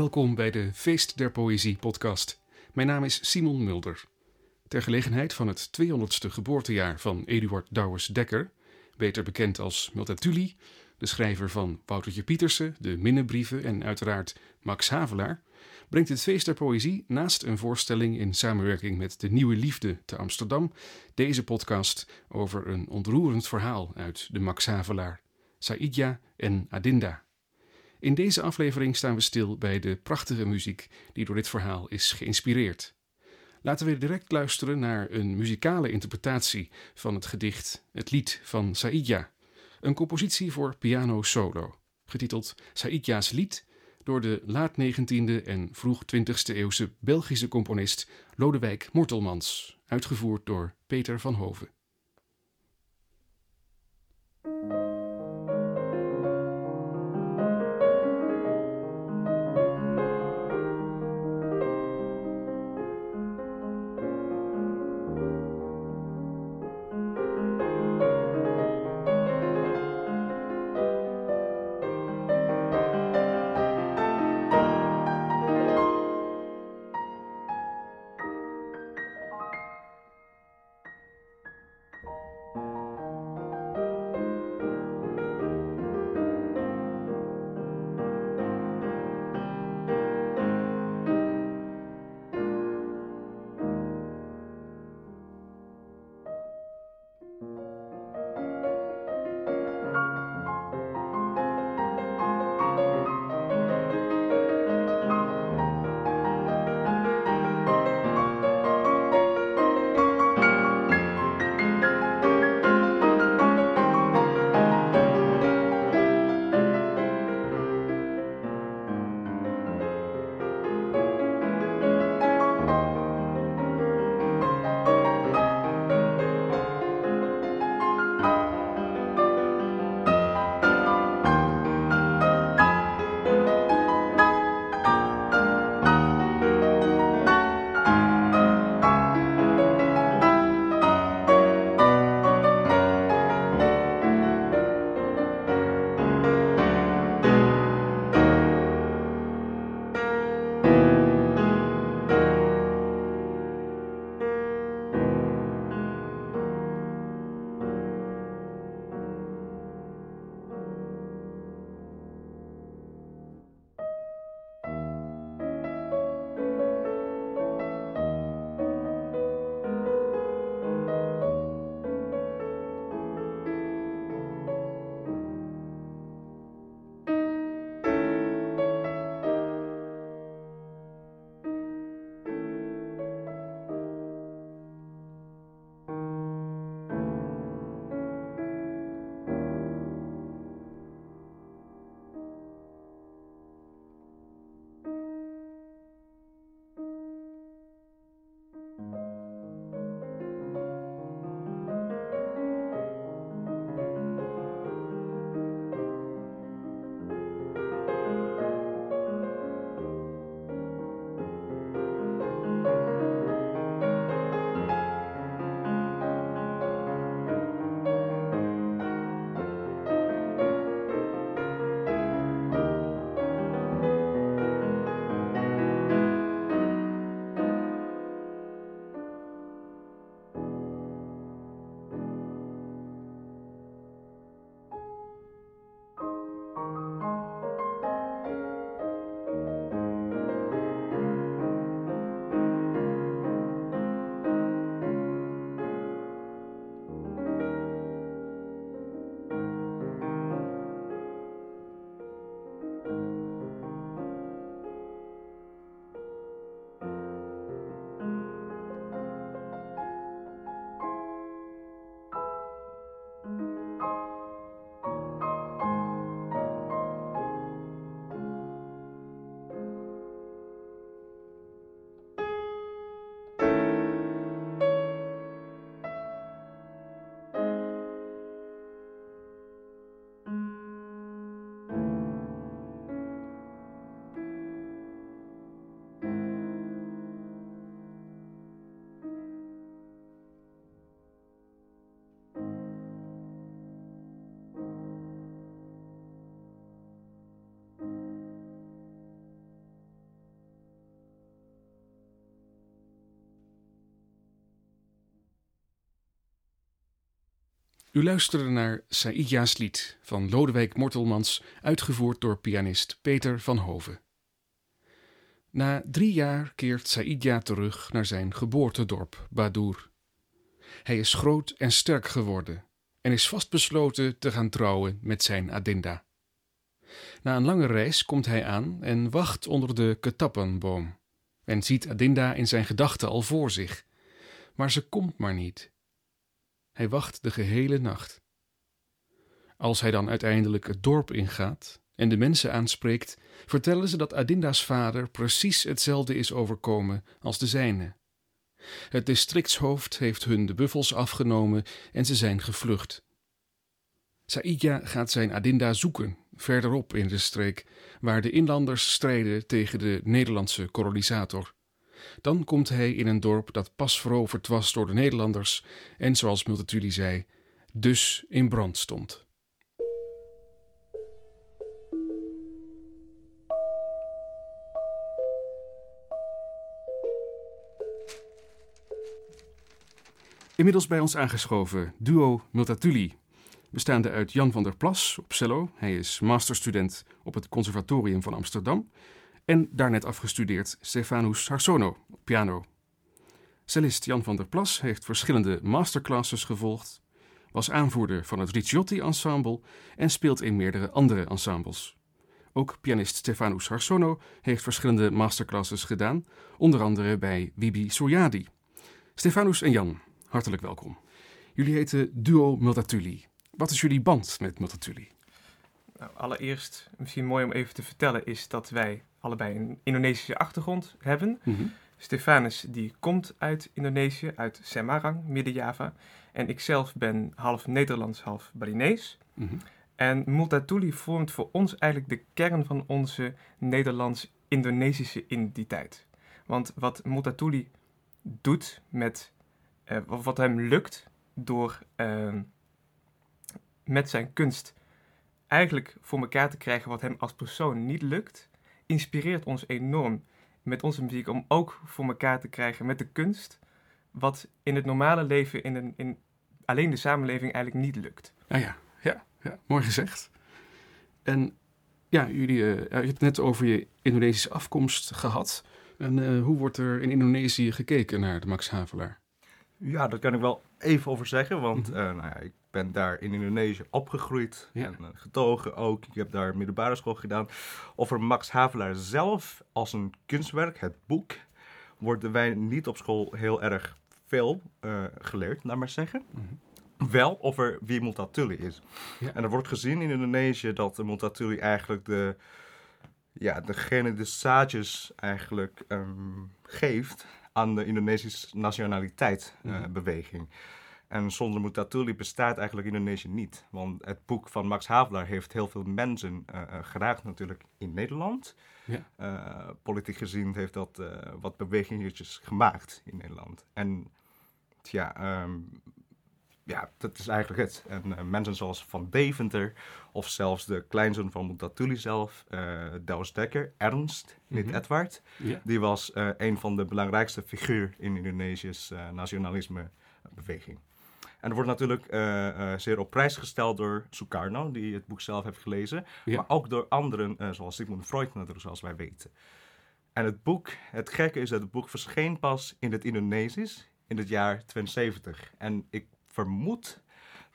Welkom bij de Feest der Poëzie podcast. Mijn naam is Simon Mulder. Ter gelegenheid van het 200ste geboortejaar van Eduard Douwes Dekker, beter bekend als Multatuli, de schrijver van Woutertje Pietersen, de Minnebrieven en uiteraard Max Havelaar, brengt het Feest der Poëzie naast een voorstelling in samenwerking met de Nieuwe Liefde te Amsterdam deze podcast over een ontroerend verhaal uit de Max Havelaar, Saidja en Adinda. In deze aflevering staan we stil bij de prachtige muziek die door dit verhaal is geïnspireerd. Laten we direct luisteren naar een muzikale interpretatie van het gedicht Het Lied van Saidja, een compositie voor piano solo, getiteld Saidja's Lied door de laat 19e en vroeg 20e eeuwse Belgische componist Lodewijk Mortelmans, uitgevoerd door Peter van Hoven. U luisterde naar Saïdja's lied van Lodewijk Mortelmans, uitgevoerd door pianist Peter van Hoven. Na drie jaar keert Saïdja terug naar zijn geboortedorp Badour. Hij is groot en sterk geworden en is vastbesloten te gaan trouwen met zijn Adinda. Na een lange reis komt hij aan en wacht onder de ketappenboom en ziet Adinda in zijn gedachten al voor zich. Maar ze komt maar niet. Hij wacht de gehele nacht. Als hij dan uiteindelijk het dorp ingaat en de mensen aanspreekt, vertellen ze dat Adinda's vader precies hetzelfde is overkomen als de zijne. Het districtshoofd heeft hun de buffels afgenomen en ze zijn gevlucht. Saïdja gaat zijn Adinda zoeken, verderop in de streek, waar de inlanders strijden tegen de Nederlandse kolonisator. Dan komt hij in een dorp dat pas veroverd was door de Nederlanders en, zoals Multatuli zei, dus in brand stond. Inmiddels bij ons aangeschoven duo Multatuli, bestaande uit Jan van der Plas op cello. Hij is masterstudent op het Conservatorium van Amsterdam. En daarnet afgestudeerd Stefanus Harsono op piano. Cellist Jan van der Plas heeft verschillende masterclasses gevolgd, was aanvoerder van het Ricciotti Ensemble en speelt in meerdere andere ensembles. Ook pianist Stefanus Harsono heeft verschillende masterclasses gedaan, onder andere bij Wibi Soyadi. Stefanus en Jan, hartelijk welkom. Jullie heten Duo Multatuli. Wat is jullie band met Multatuli? Nou, allereerst, misschien mooi om even te vertellen, is dat wij allebei een Indonesische achtergrond hebben. Mm Stefanus die komt uit Indonesië, uit Semarang, Midden-Java. En ikzelf ben half Nederlands, half Balinees. Mhm. En Multatuli vormt voor ons eigenlijk de kern van onze Nederlands-Indonesische identiteit. Want wat Multatuli doet met, eh, wat hem lukt door ehm, met zijn kunst eigenlijk voor elkaar te krijgen wat hem als persoon niet lukt, inspireert ons enorm met onze muziek om ook voor elkaar te krijgen met de kunst wat in het normale leven in, een, in alleen de samenleving eigenlijk niet lukt. Ah ja, ja, ja, mooi gezegd. En ja, jullie, eh, je hebt het net over je Indonesische afkomst gehad. En eh, hoe wordt er in Indonesië gekeken naar de Max Havelaar? Ja, daar kan ik wel even over zeggen, want Mhm. eh, nou ja, ik ben daar in Indonesië opgegroeid Ja. en eh, getogen ook. Ik heb daar middelbare school gedaan. Over Max Havelaar zelf als een kunstwerk, het boek, worden wij niet op school heel erg veel eh, geleerd, laat maar zeggen. Wel over wie Multatuli is. Ja. En er wordt gezien in Indonesië dat Multatuli eigenlijk de, ja, degene de zaadjes eigenlijk ehm, geeft aan de Indonesische nationaliteit eh, Mhm. beweging. En zonder Multatuli bestaat eigenlijk Indonesië niet. Want het boek van Max Havelaar heeft heel veel mensen eh, eh, geraakt natuurlijk in Nederland. Ja. Eh, politiek gezien heeft dat wat bewegingetjes gemaakt in Nederland. En ja, ehm, ja, dat is eigenlijk het. En mensen zoals Van Deventer of zelfs de kleinzoon van Multatuli zelf, eh Douws Dekker, Ernst, niet Mhm. Edward. Ja. Die was een van de belangrijkste figuren in Indonesië's eh, nationalismebeweging. En er wordt natuurlijk eh, eh, zeer op prijs gesteld door Sukarno, die het boek zelf heeft gelezen. Ja. Maar ook door anderen, eh, zoals Sigmund Freud natuurlijk, zoals wij weten. En het boek, het gekke is dat het boek verscheen pas in het Indonesisch in het jaar 72. En ik vermoed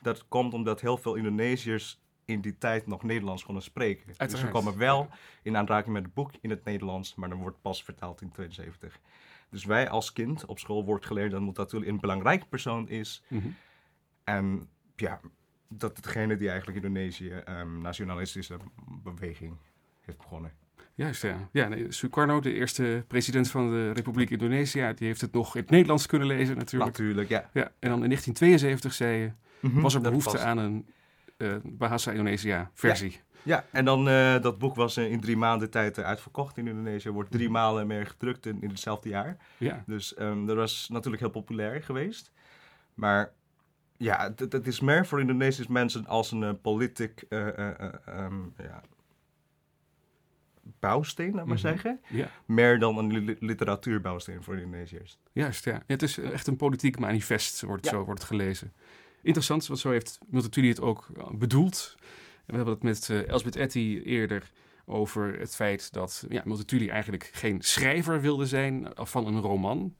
dat het komt omdat heel veel Indonesiërs in die tijd nog Nederlands konden spreken. Dus ze komen wel in aanraking met het boek in het Nederlands, maar dan wordt pas vertaald in 72. Dus wij als kind op school wordt geleerd dat Multatuli een belangrijke persoon is. Mhm. En ja, dat hetgene die eigenlijk Indonesië ehm nationalistische beweging heeft begonnen. Juist, ja. ja nee, Sukarno, de eerste president van de Republiek Indonesië, die heeft het nog in het Nederlands kunnen lezen natuurlijk. Natuurlijk, ja. Ja, en dan in 1972 zei je, Mhm, was er behoefte aan een eh Bahasa Indonesia versie. Ja, en dan eh, dat boek was eh, in drie maanden tijd uitverkocht in Indonesië. Wordt drie malen meer gedrukt in, in hetzelfde jaar. Ja, Dus ehm, dat was natuurlijk heel populair geweest. Maar ja, het- het is meer voor Indonesische mensen als een eh, politiek eh, eh, eh, ehm, ja, bouwsteen, laat maar Mhm. zeggen. ja, Meer dan een li- literatuurbouwsteen voor Indonesiërs. juist, ja. Het is echt een politiek manifest, wordt, Ja. zo wordt het gelezen. interessant, want zo heeft Multatuli het ook bedoeld. We hebben het met uh, Elsbeth Etty eerder over het feit dat ja, Multatuli eigenlijk geen schrijver wilde zijn van een roman.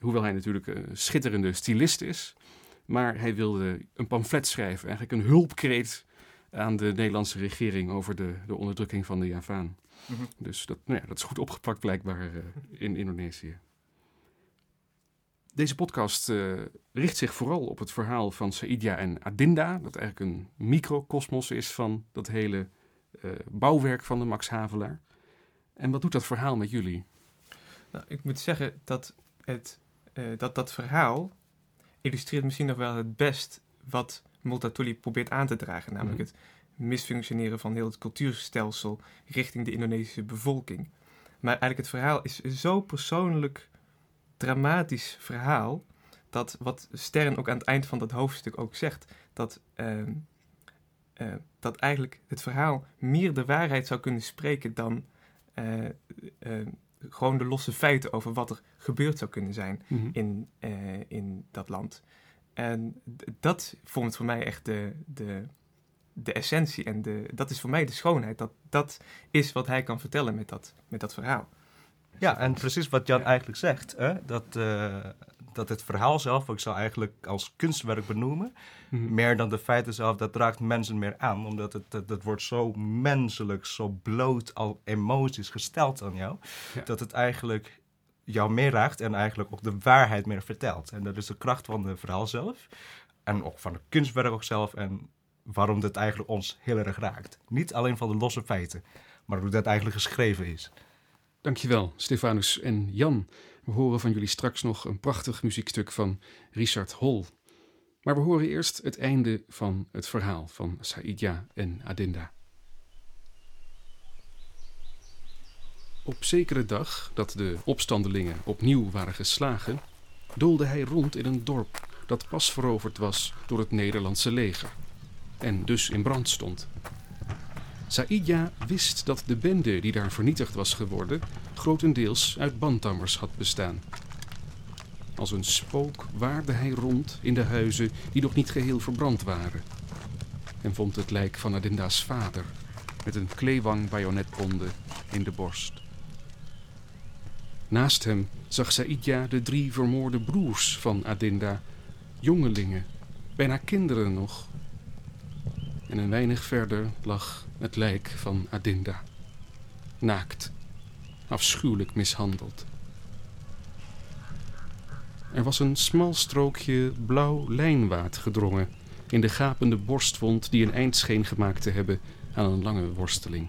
Hoewel hij natuurlijk een schitterende stylist is. Maar hij wilde een pamflet schrijven, eigenlijk een hulpkreet aan de Nederlandse regering over de, de onderdrukking van de Javaan. Mhm. Dus dat, nou ja, dat is goed opgepakt blijkbaar uh, in Indonesië. Deze podcast uh, richt zich vooral op het verhaal van Saidja en Adinda, dat eigenlijk een microcosmos is van dat hele uh, bouwwerk van de Max Havelaar. En wat doet dat verhaal met jullie? Nou, ik moet zeggen dat het, dat, dat verhaal illustreert misschien nog wel het best wat Multatuli probeert aan te dragen. Namelijk mhm. het misfunctioneren van heel het cultuurstelsel richting de Indonesische bevolking. Maar eigenlijk het verhaal is zo persoonlijk dramatisch verhaal. Dat wat Stern ook aan het eind van dat hoofdstuk ook zegt. Dat, uh, uh, dat eigenlijk het verhaal meer de waarheid zou kunnen spreken dan uh, gewoon de losse feiten over wat er gebeurd zou kunnen zijn mhm. in, in dat land. En dat vormt voor mij echt de, de, de essentie. En de, dat is voor mij de schoonheid. Dat, dat is wat hij kan vertellen met dat, met dat verhaal. Ja, en precies wat Jan eigenlijk zegt. Hè? Dat, uh, dat het verhaal zelf, ik zou eigenlijk als kunstwerk benoemen. Mhm. Meer dan de feiten zelf, dat raakt mensen meer aan. Omdat het, dat, dat wordt zo menselijk, zo bloot al emoties gesteld aan jou. Dat het eigenlijk jou meer raakt en eigenlijk ook de waarheid meer vertelt. En dat is de kracht van het verhaal zelf. En ook van het kunstwerk ook zelf. En waarom dit eigenlijk ons heel erg raakt. Niet alleen van de losse feiten, maar hoe dat eigenlijk geschreven is. Dankjewel, Stefanus en Jan. We horen van jullie straks nog een prachtig muziekstuk van Richard Hol. Maar we horen eerst het einde van het verhaal van Saidja en Adinda. Op zekere dag dat de opstandelingen opnieuw waren geslagen, doolde hij rond in een dorp dat pas veroverd was door het Nederlandse leger en dus in brand stond. Saidja wist dat de bende die daar vernietigd was geworden grotendeels uit bantammers had bestaan. Als een spook waarde hij rond in de huizen die nog niet geheel verbrand waren en vond het lijk van Adinda's vader met een kleewang bajonetwonde in de borst. Naast hem zag Saidja de drie vermoorde broers van Adinda, jongelingen, bijna kinderen nog. En een weinig verder lag het lijk van Adinda, naakt, afschuwelijk mishandeld. Er was een smal strookje blauw lijnwaad gedrongen in de gapende borstwond die een eind scheen gemaakt te hebben aan een lange worsteling.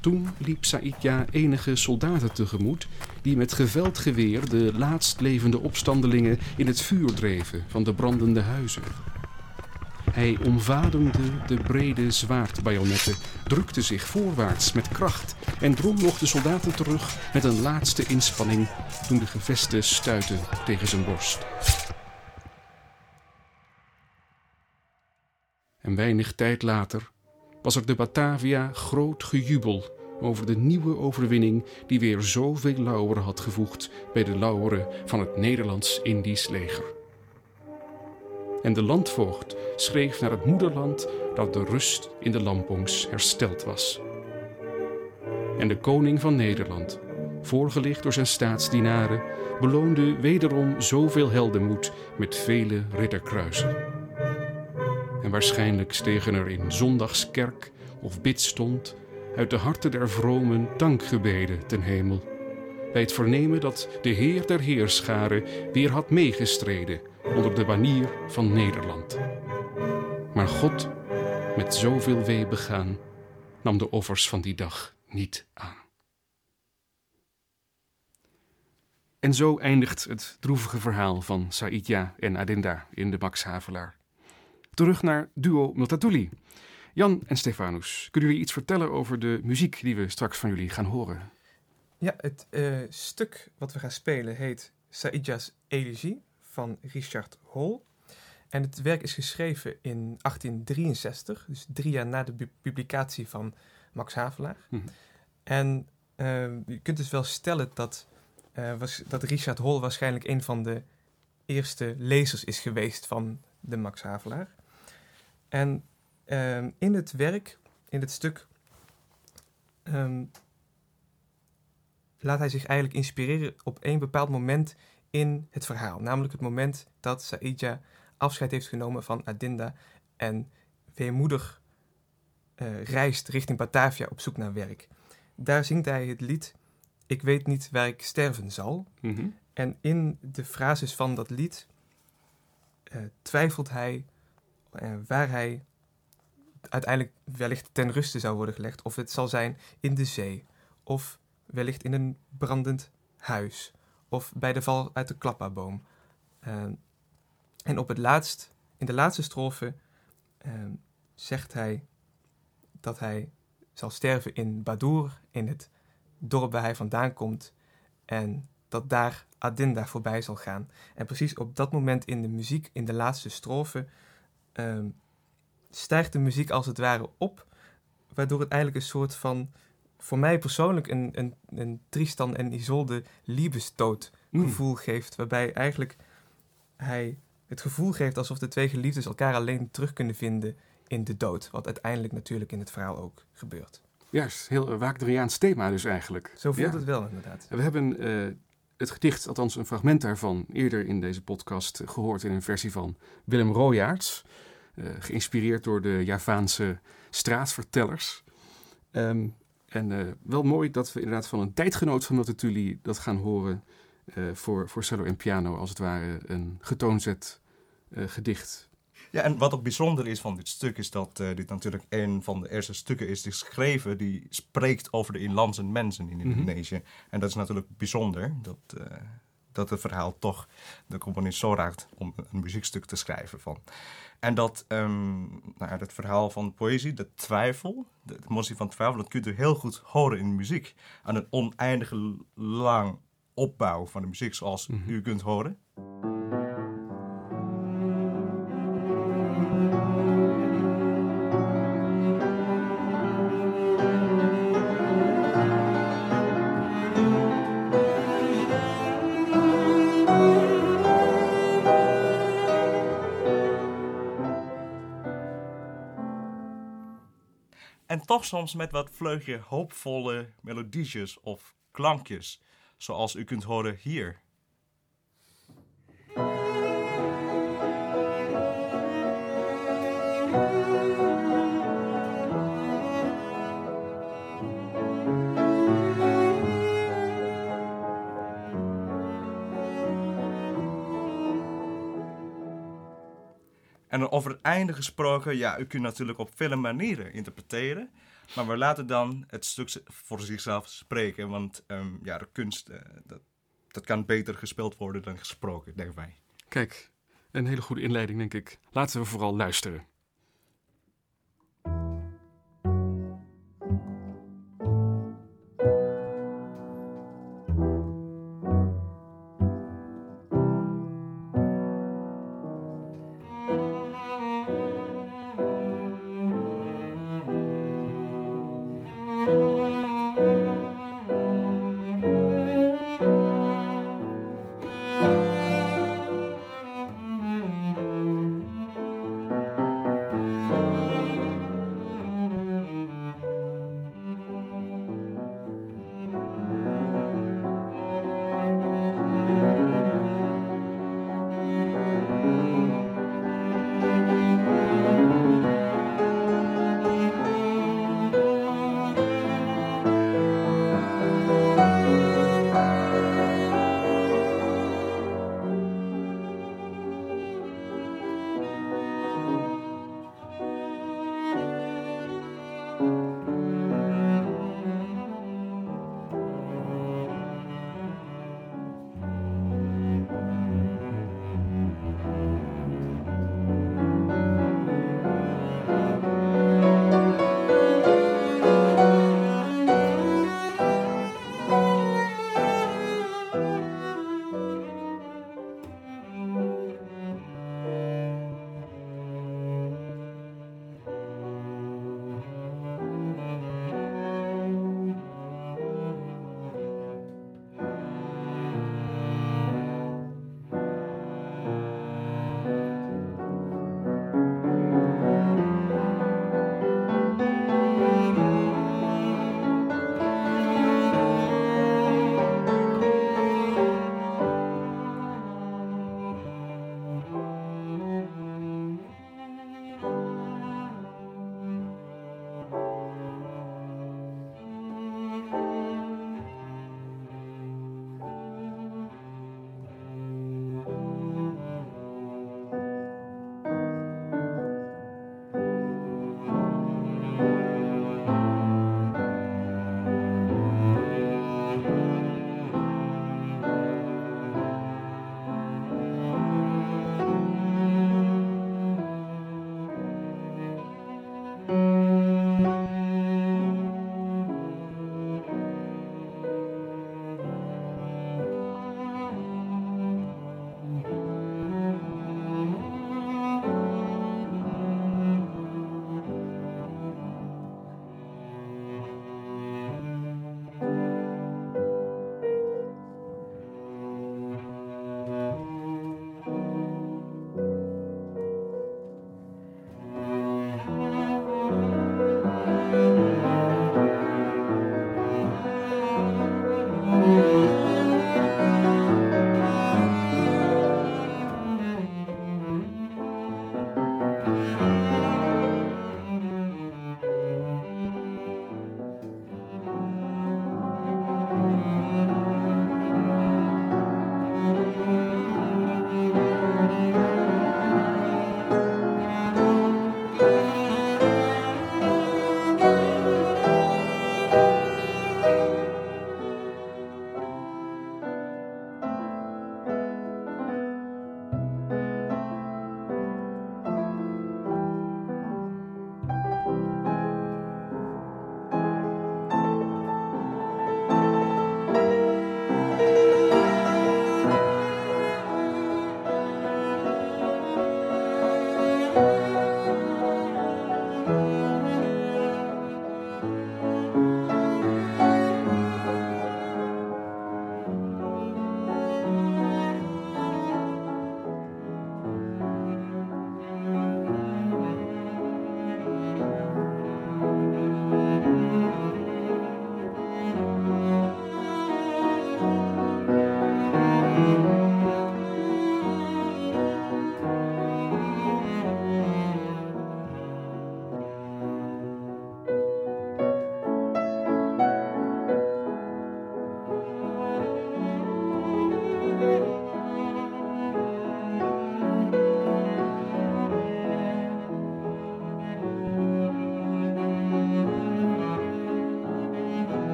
Toen liep Saidja enige soldaten tegemoet die met geveld geweer de laatst levende opstandelingen in het vuur dreven van de brandende huizen. Hij omvademde de brede zwaardbajonetten, drukte zich voorwaarts met kracht en drong nog de soldaten terug met een laatste inspanning toen de gevesten stuitten tegen zijn borst. En weinig tijd later was er de Batavia groot gejubel over de nieuwe overwinning die weer zoveel lauweren had gevoegd bij de lauweren van het Nederlands-Indisch leger. En de landvoogd schreef naar het moederland dat de rust in de lampongs hersteld was. En de koning van Nederland, voorgelicht door zijn staatsdienaren, beloonde wederom zoveel heldenmoed met vele ridderkruisen. En waarschijnlijk stegen er in zondagskerk of bidstond uit de harten der vromen dankgebeden ten hemel. Bij het vernemen dat de Heer der Heerscharen weer had meegestreden onder de banier van Nederland. Maar God, met zoveel wee begaan, nam de offers van die dag niet aan. En zo eindigt het droevige verhaal van Saidja en Adinda in de Max Havelaar. Terug naar duo Multatuli. Jan en Stefanus, kunnen jullie iets vertellen over de muziek die we straks van jullie gaan horen? Ja, het uh, stuk wat we gaan spelen heet Saidja's Elegie van Richard Hol. En het werk is geschreven in 1863, dus drie jaar na de publicatie van Max Havelaar. Mhm. En uh, je kunt dus wel stellen dat, uh, was, dat Richard Hol waarschijnlijk een van de eerste lezers is geweest van de Max Havelaar. En ehm, in het werk, in het stuk, ehm, laat hij zich eigenlijk inspireren op één bepaald moment in het verhaal. Namelijk het moment dat Saïdja afscheid heeft genomen van Adinda en weemoedig uh, reist richting Batavia op zoek naar werk. Daar zingt hij het lied Ik weet niet waar ik sterven zal. Mhm. En in de frases van dat lied uh, twijfelt hij uh, waar hij uiteindelijk wellicht ten ruste zou worden gelegd. Of het zal zijn in de zee, of wellicht in een brandend huis, of bij de val uit de klappaboom. Uh, en op het laatst, in de laatste strofe, zegt hij dat hij zal sterven in Badour, in het dorp waar hij vandaan komt. En dat daar Adinda voorbij zal gaan. En precies op dat moment in de muziek, in de laatste strofe, um, stijgt de muziek als het ware op. Waardoor het eigenlijk een soort van, voor mij persoonlijk, een, een, een Tristan en Isolde liebesdood gevoel mm. geeft. Waarbij eigenlijk hij het gevoel geeft alsof de twee geliefdes elkaar alleen terug kunnen vinden in de dood. Wat uiteindelijk natuurlijk in het verhaal ook gebeurt. Juist, heel Wagneriaans thema dus eigenlijk. Zo voelt het wel inderdaad. We hebben uh, het gedicht, althans een fragment daarvan, eerder in deze podcast gehoord in een versie van Willem Royaerts. Uh, geïnspireerd door de Javaanse straatvertellers. Um, en uh, wel mooi dat we inderdaad van een tijdgenoot van Multatuli dat gaan horen voor, voor cello en piano, als het ware een getoonzet gedicht. Ja, en wat ook bijzonder is van dit stuk is dat uh, dit natuurlijk een van de eerste stukken is die geschreven die spreekt over de inlandse mensen in Indonesië. Mm -hmm. En dat is natuurlijk bijzonder dat, uh, dat het verhaal toch de componist zo raakt om een muziekstuk te schrijven van. En dat, um, nou ja, dat verhaal van poëzie, de twijfel, de, de emotie van twijfel, dat kunt u heel goed horen in de muziek. Aan een oneindige lang opbouw van de muziek, zoals mm -hmm. u kunt horen. Toch soms met wat vleugje hoopvolle melodietjes of klankjes, zoals u kunt horen hier. En over het einde gesproken, ja, u kunt natuurlijk op vele manieren interpreteren. Maar we laten dan het stuk voor zichzelf spreken. Want um, ja, de kunst, uh, dat, dat kan beter gespeeld worden dan gesproken, denken wij. Kijk, een hele goede inleiding, denk ik. Laten we vooral luisteren.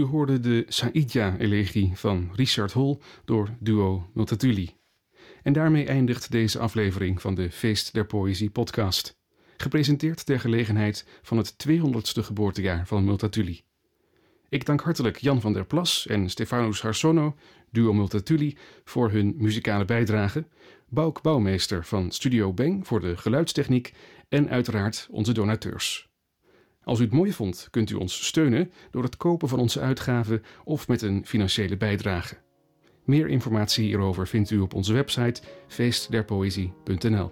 U hoorde de Saïdja-elegie van Richard Hol door duo Multatuli. En daarmee eindigt deze aflevering van de Feest der Poëzie podcast. Gepresenteerd ter gelegenheid van het 200ste geboortejaar van Multatuli. Ik dank hartelijk Jan van der Plas en Stefanus Harsono, duo Multatuli, voor hun muzikale bijdrage, Bouk Bouwmeester van Studio Beng voor de geluidstechniek en uiteraard onze donateurs. Als u het mooi vond, kunt u ons steunen door het kopen van onze uitgaven of met een financiële bijdrage. Meer informatie hierover vindt u op onze website feestderpoëzie.nl.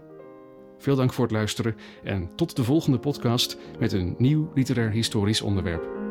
Veel dank voor het luisteren en tot de volgende podcast met een nieuw literair historisch onderwerp.